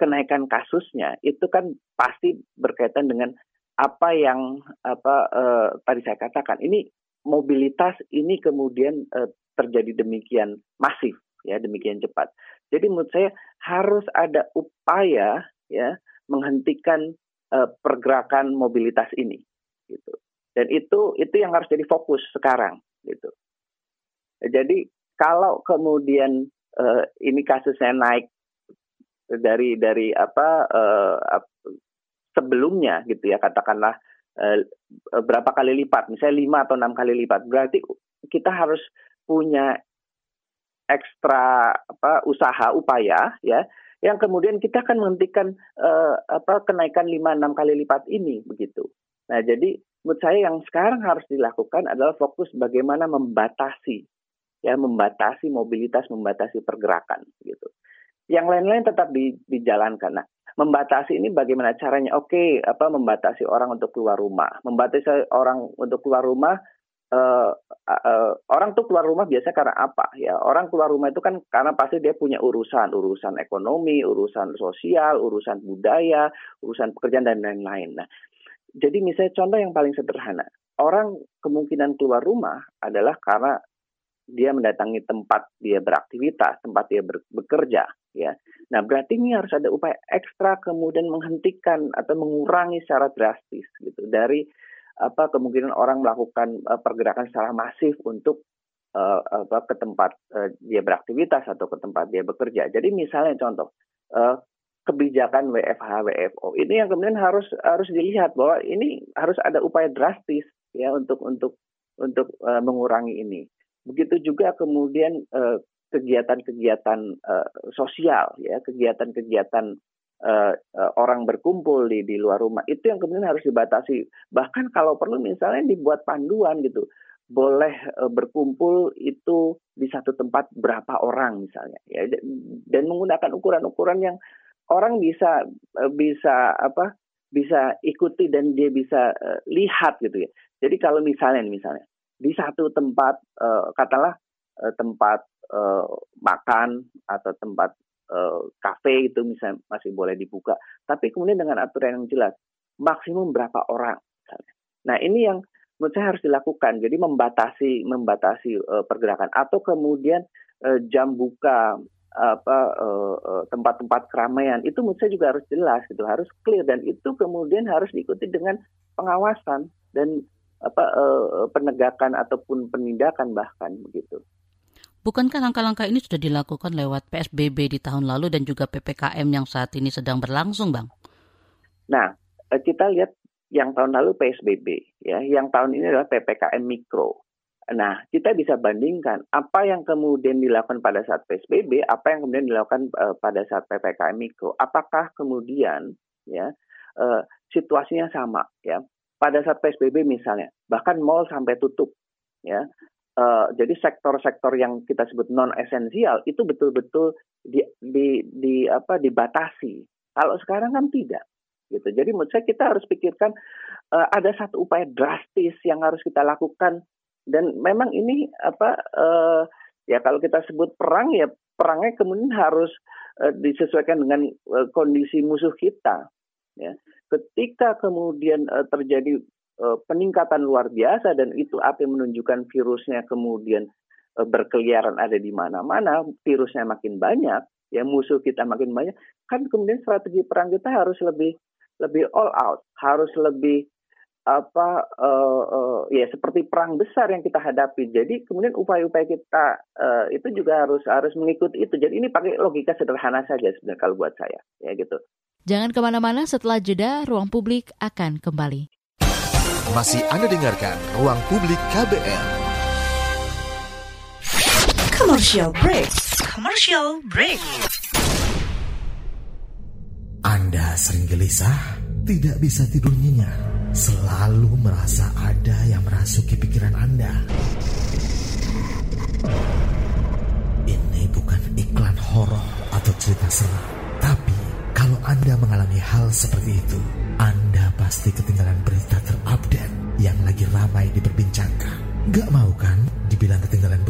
Speaker 8: kenaikan kasusnya itu kan pasti berkaitan dengan apa yang apa uh, tadi saya katakan ini mobilitas ini kemudian uh, terjadi demikian masif ya demikian cepat jadi menurut saya harus ada upaya ya menghentikan uh, pergerakan mobilitas ini gitu dan itu itu yang harus jadi fokus sekarang gitu. Jadi kalau kemudian uh, ini kasusnya naik dari dari apa uh, sebelumnya gitu ya katakanlah berapa kali lipat? Misalnya lima atau enam kali lipat. Berarti kita harus punya ekstra apa usaha upaya ya yang kemudian kita akan menghentikan uh, apa kenaikan lima enam kali lipat ini begitu. Nah, jadi menurut saya yang sekarang harus dilakukan adalah fokus bagaimana membatasi ya membatasi mobilitas membatasi pergerakan gitu. Yang lain-lain tetap di, dijalankan. Nah membatasi ini bagaimana caranya? Oke okay, apa membatasi orang untuk keluar rumah. Membatasi orang untuk keluar rumah uh, uh, orang tuh keluar rumah biasa karena apa? Ya orang keluar rumah itu kan karena pasti dia punya urusan. Urusan ekonomi urusan sosial urusan budaya urusan pekerjaan dan lain-lain. Nah jadi misalnya contoh yang paling sederhana, orang kemungkinan keluar rumah adalah karena dia mendatangi tempat dia beraktivitas, tempat dia ber, bekerja, ya. Nah, berarti ini harus ada upaya ekstra kemudian menghentikan atau mengurangi secara drastis gitu dari apa kemungkinan orang melakukan uh, pergerakan secara masif untuk uh, apa ke tempat uh, dia beraktivitas atau ke tempat dia bekerja. Jadi misalnya contoh, uh, kebijakan WFH WFO ini yang kemudian harus harus dilihat bahwa ini harus ada upaya drastis ya untuk untuk untuk uh, mengurangi ini. Begitu juga kemudian uh, kegiatan-kegiatan uh, sosial ya kegiatan-kegiatan uh, orang berkumpul di di luar rumah itu yang kemudian harus dibatasi bahkan kalau perlu misalnya dibuat panduan gitu boleh berkumpul itu di satu tempat berapa orang misalnya ya dan menggunakan ukuran-ukuran yang orang bisa bisa apa bisa ikuti dan dia bisa lihat gitu ya. Jadi kalau misalnya misalnya di satu tempat uh, katalah uh, tempat uh, makan atau tempat uh, kafe itu misalnya masih boleh dibuka, tapi kemudian dengan aturan yang jelas maksimum berapa orang misalnya. Nah, ini yang menurut saya harus dilakukan. Jadi membatasi membatasi uh, pergerakan. Atau kemudian uh, jam buka apa tempat-tempat uh, keramaian. Itu menurut saya juga harus jelas gitu, harus clear. Dan itu kemudian harus diikuti dengan pengawasan. Dan apa uh, penegakan ataupun penindakan bahkan begitu.
Speaker 4: Bukankah langkah-langkah ini sudah dilakukan lewat PSBB di tahun lalu dan juga PPKM yang saat ini sedang berlangsung, Bang?
Speaker 8: Nah, eh, kita lihat yang tahun lalu PSBB, ya, yang tahun ini adalah PPKM mikro. Nah, kita bisa bandingkan apa yang kemudian dilakukan pada saat PSBB, apa yang kemudian dilakukan uh, pada saat PPKM mikro. Apakah kemudian ya uh, situasinya sama ya? Pada saat PSBB misalnya, bahkan mall sampai tutup ya. Uh, jadi sektor-sektor yang kita sebut non esensial itu betul-betul di, di, di dibatasi. Kalau sekarang kan tidak, gitu. Jadi menurut saya kita harus pikirkan uh, ada satu upaya drastis yang harus kita lakukan dan memang ini apa uh, ya kalau kita sebut perang ya perangnya kemudian harus uh, disesuaikan dengan uh, kondisi musuh kita. Ya. Ketika kemudian uh, terjadi uh, peningkatan luar biasa dan itu apa yang menunjukkan virusnya kemudian uh, berkeliaran ada di mana-mana, virusnya makin banyak, ya musuh kita makin banyak, kan kemudian strategi perang kita harus lebih lebih all out, harus lebih apa uh, uh, ya seperti perang besar yang kita hadapi. Jadi kemudian upaya-upaya kita uh, itu juga harus harus mengikuti itu. Jadi ini pakai logika sederhana saja sebenarnya kalau buat saya ya gitu.
Speaker 3: Jangan ke mana-mana setelah jeda ruang publik akan kembali.
Speaker 2: Masih Anda dengarkan Ruang Publik KBR.
Speaker 6: Commercial break. Commercial break.
Speaker 9: Anda sering gelisah, tidak bisa tidur nyenyak, selalu merasa ada yang merasuki pikiran Anda. Ini bukan iklan horor atau cerita seram, tapi kalau Anda mengalami hal seperti itu, anda pasti ketinggalan berita terupdate yang lagi ramai diperbincangkan. Gak mau kan dibilang ketinggalan berita?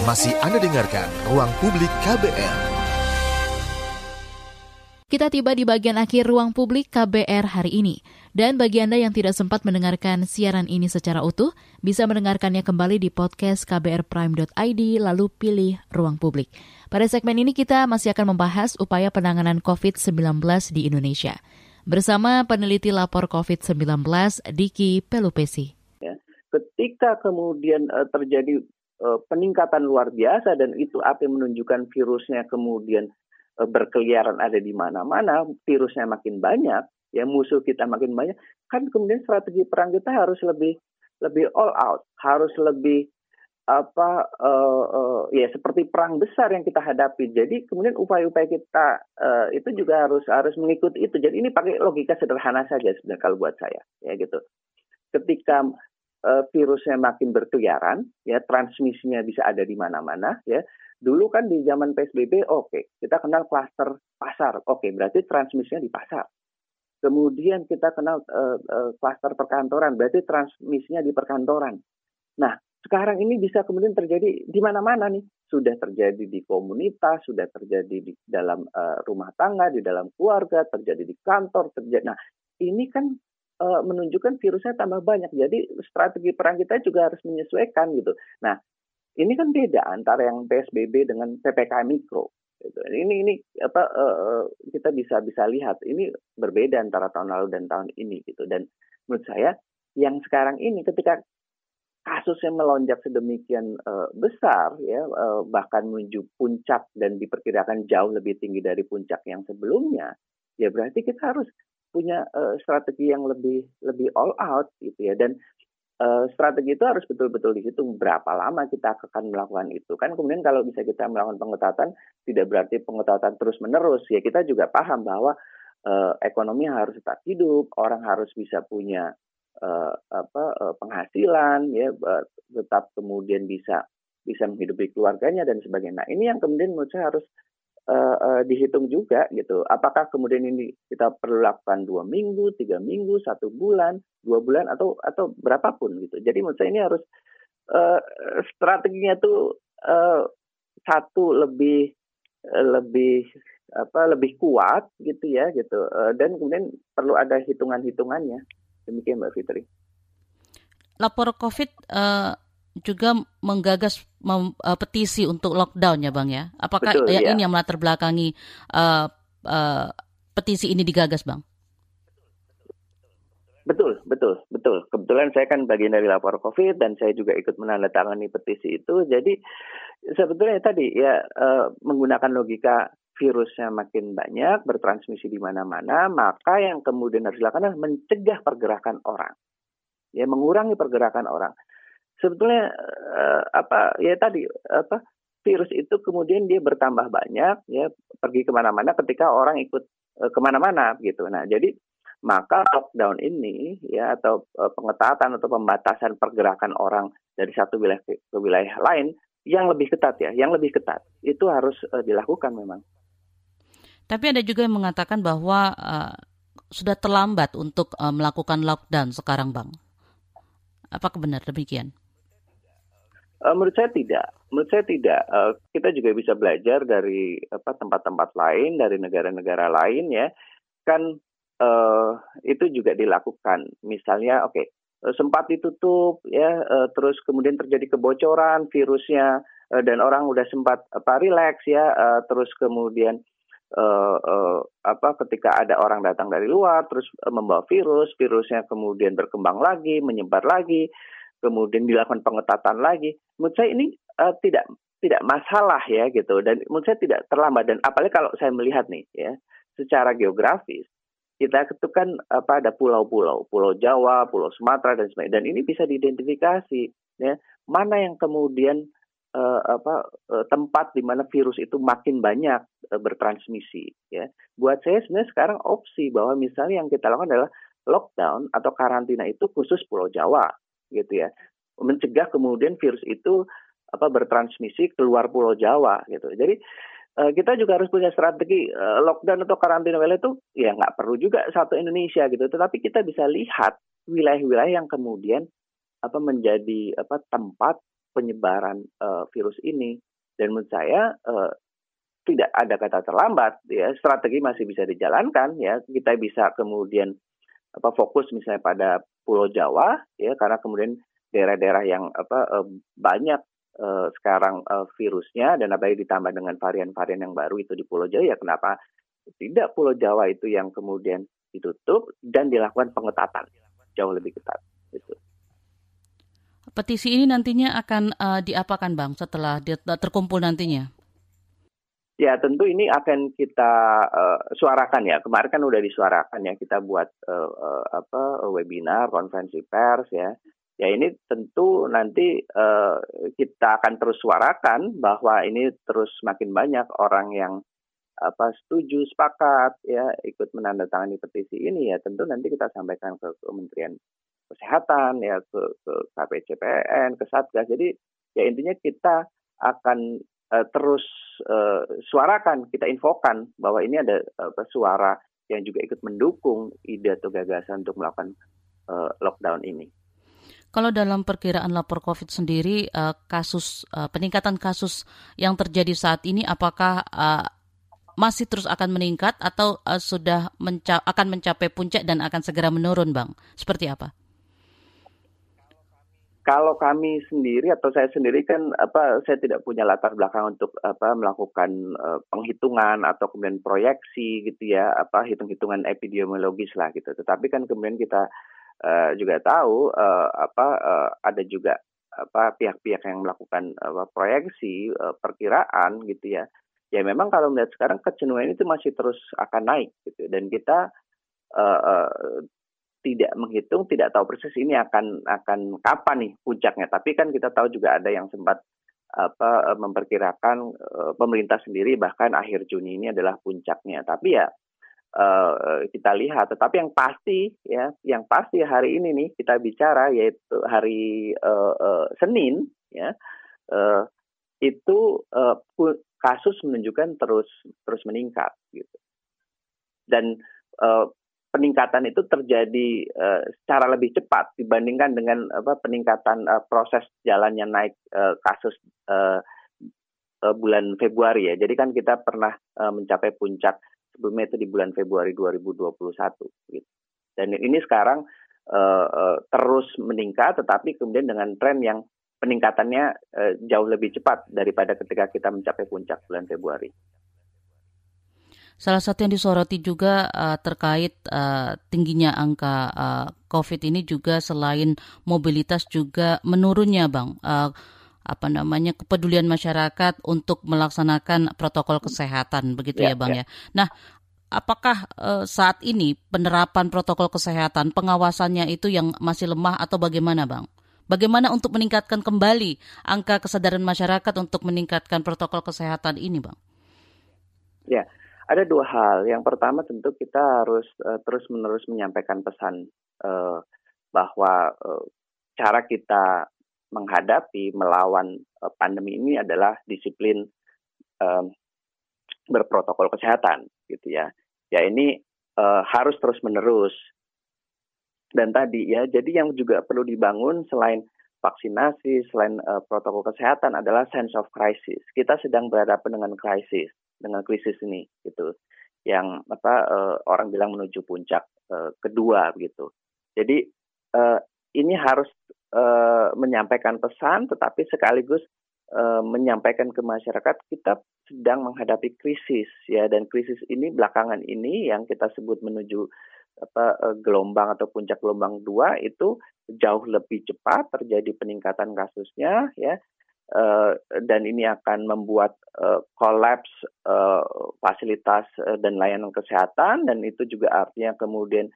Speaker 2: Masih Anda dengarkan Ruang Publik KBR.
Speaker 3: Kita tiba di bagian akhir ruang publik KBR hari ini. Dan bagi Anda yang tidak sempat mendengarkan siaran ini secara utuh, bisa mendengarkannya kembali di podcast kbrprime.id lalu pilih ruang publik. Pada segmen ini kita masih akan membahas upaya penanganan COVID-19 di Indonesia. Bersama peneliti lapor COVID-19 Diki Pelupesi.
Speaker 8: Ya, ketika kemudian uh, terjadi peningkatan luar biasa dan itu apa yang menunjukkan virusnya kemudian uh, berkeliaran ada di mana-mana, virusnya makin banyak, ya musuh kita makin banyak, kan kemudian strategi perang kita harus lebih lebih all out, harus lebih apa uh, uh, ya seperti perang besar yang kita hadapi. Jadi kemudian upaya-upaya kita uh, itu juga harus harus mengikuti itu. Jadi ini pakai logika sederhana saja sebenarnya kalau buat saya ya gitu. Ketika uh, virusnya makin berkeliaran, ya transmisinya bisa ada di mana-mana, ya. Dulu kan di zaman PSBB, oke, okay, kita kenal klaster pasar, oke, okay, berarti transmisinya di pasar. Kemudian kita kenal klaster uh, uh, perkantoran, berarti transmisinya di perkantoran. Nah, sekarang ini bisa kemudian terjadi di mana-mana nih. Sudah terjadi di komunitas, sudah terjadi di dalam uh, rumah tangga, di dalam keluarga, terjadi di kantor, terjadi. Nah, ini kan uh, menunjukkan virusnya tambah banyak. Jadi strategi perang kita juga harus menyesuaikan gitu. Nah, ini kan beda antara yang PSBB dengan PPKM mikro. Gitu. Ini ini apa uh, kita bisa bisa lihat ini berbeda antara tahun lalu dan tahun ini gitu. Dan menurut saya yang sekarang ini ketika kasusnya melonjak sedemikian uh, besar ya uh, bahkan menuju puncak dan diperkirakan jauh lebih tinggi dari puncak yang sebelumnya ya berarti kita harus punya uh, strategi yang lebih lebih all out gitu ya. Dan uh, strategi itu harus betul-betul dihitung berapa lama kita akan melakukan itu. Kan kemudian kalau bisa kita melakukan pengetatan tidak berarti pengetatan terus menerus ya kita juga paham bahwa uh, ekonomi harus tetap hidup orang harus bisa punya uh, apa uh, penghasilan ya tetap kemudian bisa bisa menghidupi keluarganya dan sebagainya. Nah, ini yang kemudian menurut saya harus uh, uh, dihitung juga gitu. Apakah kemudian ini kita perlu lakukan dua minggu, tiga minggu, satu bulan, dua bulan atau atau berapapun gitu. Jadi menurut saya ini harus uh, strateginya tuh uh, satu lebih lebih apa lebih kuat gitu ya gitu uh, dan kemudian perlu ada hitungan-hitungannya Demikian Mbak Fitri.
Speaker 4: Lapor COVID uh, juga menggagas mem, uh, petisi untuk lockdown ya Bang ya. Apakah Betul, ya, ya. ini yang melatar belakangi uh, uh, petisi ini digagas Bang?
Speaker 8: Betul, betul, betul. Kebetulan saya kan bagian dari lapor COVID dan saya juga ikut menandatangani petisi itu. Jadi sebetulnya tadi ya uh, menggunakan logika virusnya makin banyak, bertransmisi di mana-mana, maka yang kemudian harus dilakukan adalah mencegah pergerakan orang. Ya, mengurangi pergerakan orang. Sebetulnya uh, apa ya tadi apa virus itu kemudian dia bertambah banyak ya pergi ke mana-mana ketika orang ikut uh, ke mana-mana gitu. Nah jadi maka lockdown ini ya atau uh, pengetatan atau pembatasan pergerakan orang dari satu wilayah ke, wilayah lain yang lebih ketat ya, yang lebih ketat itu harus uh, dilakukan memang.
Speaker 4: Tapi ada juga yang mengatakan bahwa uh, sudah terlambat untuk uh, melakukan lockdown sekarang, Bang. Apakah benar demikian?
Speaker 8: Uh, menurut saya tidak. Menurut saya tidak. Uh, kita juga bisa belajar dari tempat-tempat lain, dari negara-negara lain ya. Kan uh, itu juga dilakukan. Misalnya, oke, okay, sempat ditutup ya, uh, terus kemudian terjadi kebocoran virusnya uh, dan orang udah sempat apa relax ya, uh, terus kemudian uh, uh, apa ketika ada orang datang dari luar terus uh, membawa virus, virusnya kemudian berkembang lagi, menyebar lagi, kemudian dilakukan pengetatan lagi. Menurut saya ini uh, tidak tidak masalah ya gitu. Dan menurut saya tidak terlambat. Dan apalagi kalau saya melihat nih ya secara geografis kita itu kan apa ada pulau-pulau, Pulau Jawa, Pulau Sumatera dan sebagainya. Dan ini bisa diidentifikasi ya. Mana yang kemudian uh, apa uh, tempat di mana virus itu makin banyak uh, bertransmisi ya. Buat saya sebenarnya sekarang opsi bahwa misalnya yang kita lakukan adalah lockdown atau karantina itu khusus Pulau Jawa gitu ya. Mencegah kemudian virus itu apa bertransmisi keluar Pulau Jawa gitu. Jadi uh, kita juga harus punya strategi uh, lockdown atau karantina wilayah itu ya nggak perlu juga satu Indonesia gitu. Tetapi kita bisa lihat wilayah-wilayah yang kemudian apa menjadi apa tempat penyebaran uh, virus ini. Dan menurut saya uh, tidak ada kata terlambat ya strategi masih bisa dijalankan ya kita bisa kemudian apa fokus misalnya pada Pulau Jawa ya karena kemudian daerah-daerah yang apa uh, banyak uh, sekarang uh, virusnya dan apalagi ditambah dengan varian-varian yang baru itu di Pulau Jawa ya kenapa tidak Pulau Jawa itu yang kemudian ditutup dan dilakukan pengetatan jauh lebih ketat itu.
Speaker 4: Petisi ini nantinya akan uh, diapakan Bang setelah terkumpul nantinya?
Speaker 8: Ya tentu ini akan kita uh, suarakan ya. Kemarin kan udah disuarakan ya kita buat uh, uh, apa webinar, konferensi pers ya. Ya ini tentu nanti uh, kita akan terus suarakan bahwa ini terus makin banyak orang yang apa setuju sepakat ya ikut menandatangani petisi ini ya tentu nanti kita sampaikan ke Kementerian kesehatan ya ke, ke KPCPN ke Satgas jadi ya intinya kita akan uh, terus uh, suarakan kita infokan bahwa ini ada uh, suara yang juga ikut mendukung ide atau gagasan untuk melakukan uh, lockdown ini.
Speaker 4: Kalau dalam perkiraan lapor COVID sendiri, uh, kasus uh, peningkatan kasus yang terjadi saat ini, apakah uh, masih terus akan meningkat atau sudah menca akan mencapai puncak dan akan segera menurun, Bang? Seperti apa?
Speaker 8: Kalau kami sendiri atau saya sendiri kan apa saya tidak punya latar belakang untuk apa melakukan uh, penghitungan atau kemudian proyeksi gitu ya apa hitung-hitungan epidemiologis lah gitu. Tetapi kan kemudian kita uh, juga tahu uh, apa uh, ada juga apa pihak-pihak yang melakukan uh, proyeksi uh, perkiraan gitu ya. Ya memang kalau melihat sekarang kecenderungan itu masih terus akan naik gitu dan kita uh, uh, tidak menghitung, tidak tahu persis ini akan akan kapan nih puncaknya. Tapi kan kita tahu juga ada yang sempat apa memperkirakan uh, pemerintah sendiri bahkan akhir Juni ini adalah puncaknya. Tapi ya uh, kita lihat. Tetapi yang pasti ya, yang pasti hari ini nih kita bicara yaitu hari uh, uh, Senin ya uh, itu uh, kasus menunjukkan terus terus meningkat gitu. Dan uh, peningkatan itu terjadi uh, secara lebih cepat dibandingkan dengan apa peningkatan uh, proses jalannya naik uh, kasus uh, uh, bulan Februari ya. Jadi kan kita pernah uh, mencapai puncak sebelumnya itu di bulan Februari 2021 gitu. Dan ini sekarang uh, uh, terus meningkat tetapi kemudian dengan tren yang peningkatannya uh, jauh lebih cepat daripada ketika kita mencapai puncak bulan Februari.
Speaker 4: Salah satu yang disoroti juga uh, terkait uh, tingginya angka uh, COVID ini juga selain mobilitas juga menurunnya, bang. Uh, apa namanya kepedulian masyarakat untuk melaksanakan protokol kesehatan, begitu ya, ya bang ya. ya. Nah, apakah uh, saat ini penerapan protokol kesehatan pengawasannya itu yang masih lemah atau bagaimana, bang? Bagaimana untuk meningkatkan kembali angka kesadaran masyarakat untuk meningkatkan protokol kesehatan ini, bang?
Speaker 8: Ya, ada dua hal. Yang pertama tentu kita harus uh, terus-menerus menyampaikan pesan uh, bahwa uh, cara kita menghadapi melawan uh, pandemi ini adalah disiplin uh, berprotokol kesehatan, gitu ya. Ya ini uh, harus terus-menerus. Dan tadi ya, jadi yang juga perlu dibangun selain vaksinasi, selain uh, protokol kesehatan adalah sense of crisis. Kita sedang berhadapan dengan krisis dengan krisis ini gitu yang apa uh, orang bilang menuju puncak uh, kedua gitu jadi uh, ini harus uh, menyampaikan pesan tetapi sekaligus uh, menyampaikan ke masyarakat kita sedang menghadapi krisis ya. Dan krisis ini belakangan ini yang kita sebut menuju apa gelombang atau puncak gelombang dua itu jauh lebih cepat terjadi peningkatan kasusnya ya. Uh, dan ini akan membuat kolaps uh, fasilitas uh, dan layanan kesehatan dan itu juga artinya kemudian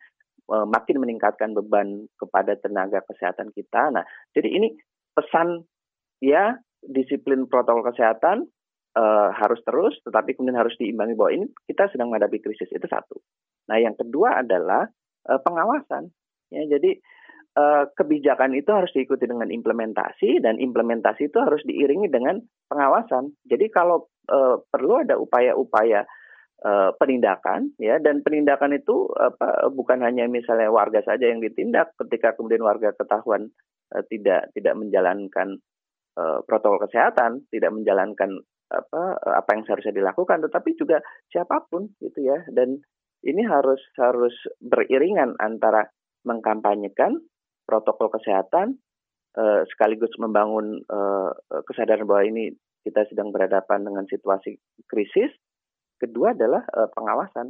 Speaker 8: makin meningkatkan beban kepada tenaga kesehatan kita. Nah, jadi ini pesan ya disiplin protokol kesehatan uh, harus terus, tetapi kemudian harus diimbangi bahwa ini kita sedang menghadapi krisis itu satu. Nah, yang kedua adalah uh, pengawasan. Ya, jadi uh, kebijakan itu harus diikuti dengan implementasi dan implementasi itu harus diiringi dengan pengawasan. Jadi kalau perlu ada upaya-upaya uh, penindakan ya dan penindakan itu apa bukan hanya misalnya warga saja yang ditindak ketika kemudian warga ketahuan uh, tidak tidak menjalankan uh, protokol kesehatan, tidak menjalankan apa apa yang seharusnya dilakukan tetapi juga siapa pun gitu ya dan ini harus harus beriringan antara mengkampanyekan protokol kesehatan sekaligus membangun kesadaran bahwa ini kita sedang berhadapan dengan situasi krisis. Kedua adalah uh, pengawasan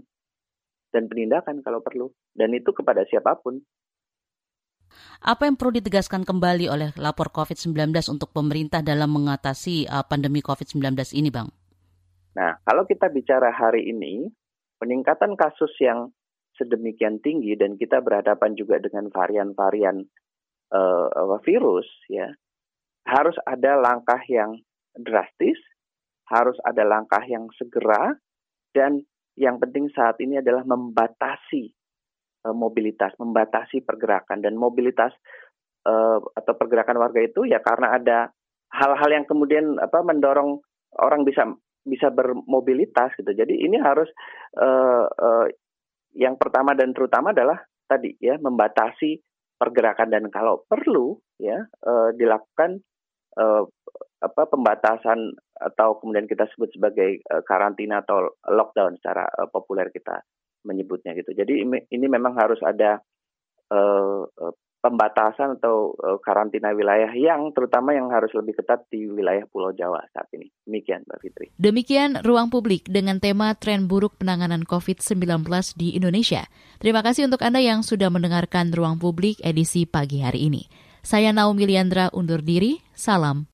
Speaker 8: dan penindakan kalau perlu dan itu kepada siapa pun.
Speaker 4: Apa yang perlu ditegaskan kembali oleh lapor COVID-19 untuk pemerintah dalam mengatasi uh, pandemi COVID-19 ini, Bang?
Speaker 8: Nah, kalau kita bicara hari ini, peningkatan kasus yang sedemikian tinggi dan kita berhadapan juga dengan varian-varian uh, virus ya harus ada langkah yang drastis harus ada langkah yang segera dan yang penting saat ini adalah membatasi uh, mobilitas membatasi pergerakan. Dan mobilitas uh, atau pergerakan warga itu ya karena ada hal-hal yang kemudian apa mendorong orang bisa bisa bermobilitas gitu. Jadi ini harus uh, uh, yang pertama dan terutama adalah tadi ya membatasi pergerakan. Dan kalau perlu ya uh, dilakukan uh, apa pembatasan atau kemudian kita sebut sebagai uh, karantina atau lockdown secara uh, populer kita menyebutnya gitu. Jadi ini memang harus ada uh, pembatasan atau uh, karantina wilayah yang terutama yang harus lebih ketat di wilayah Pulau Jawa saat ini. Demikian Mbak Fitri.
Speaker 3: Demikian ruang publik dengan tema tren buruk penanganan COVID-19 di Indonesia. Terima kasih untuk Anda yang sudah mendengarkan ruang publik edisi pagi hari ini. Saya Naomi Liandra undur diri. Salam.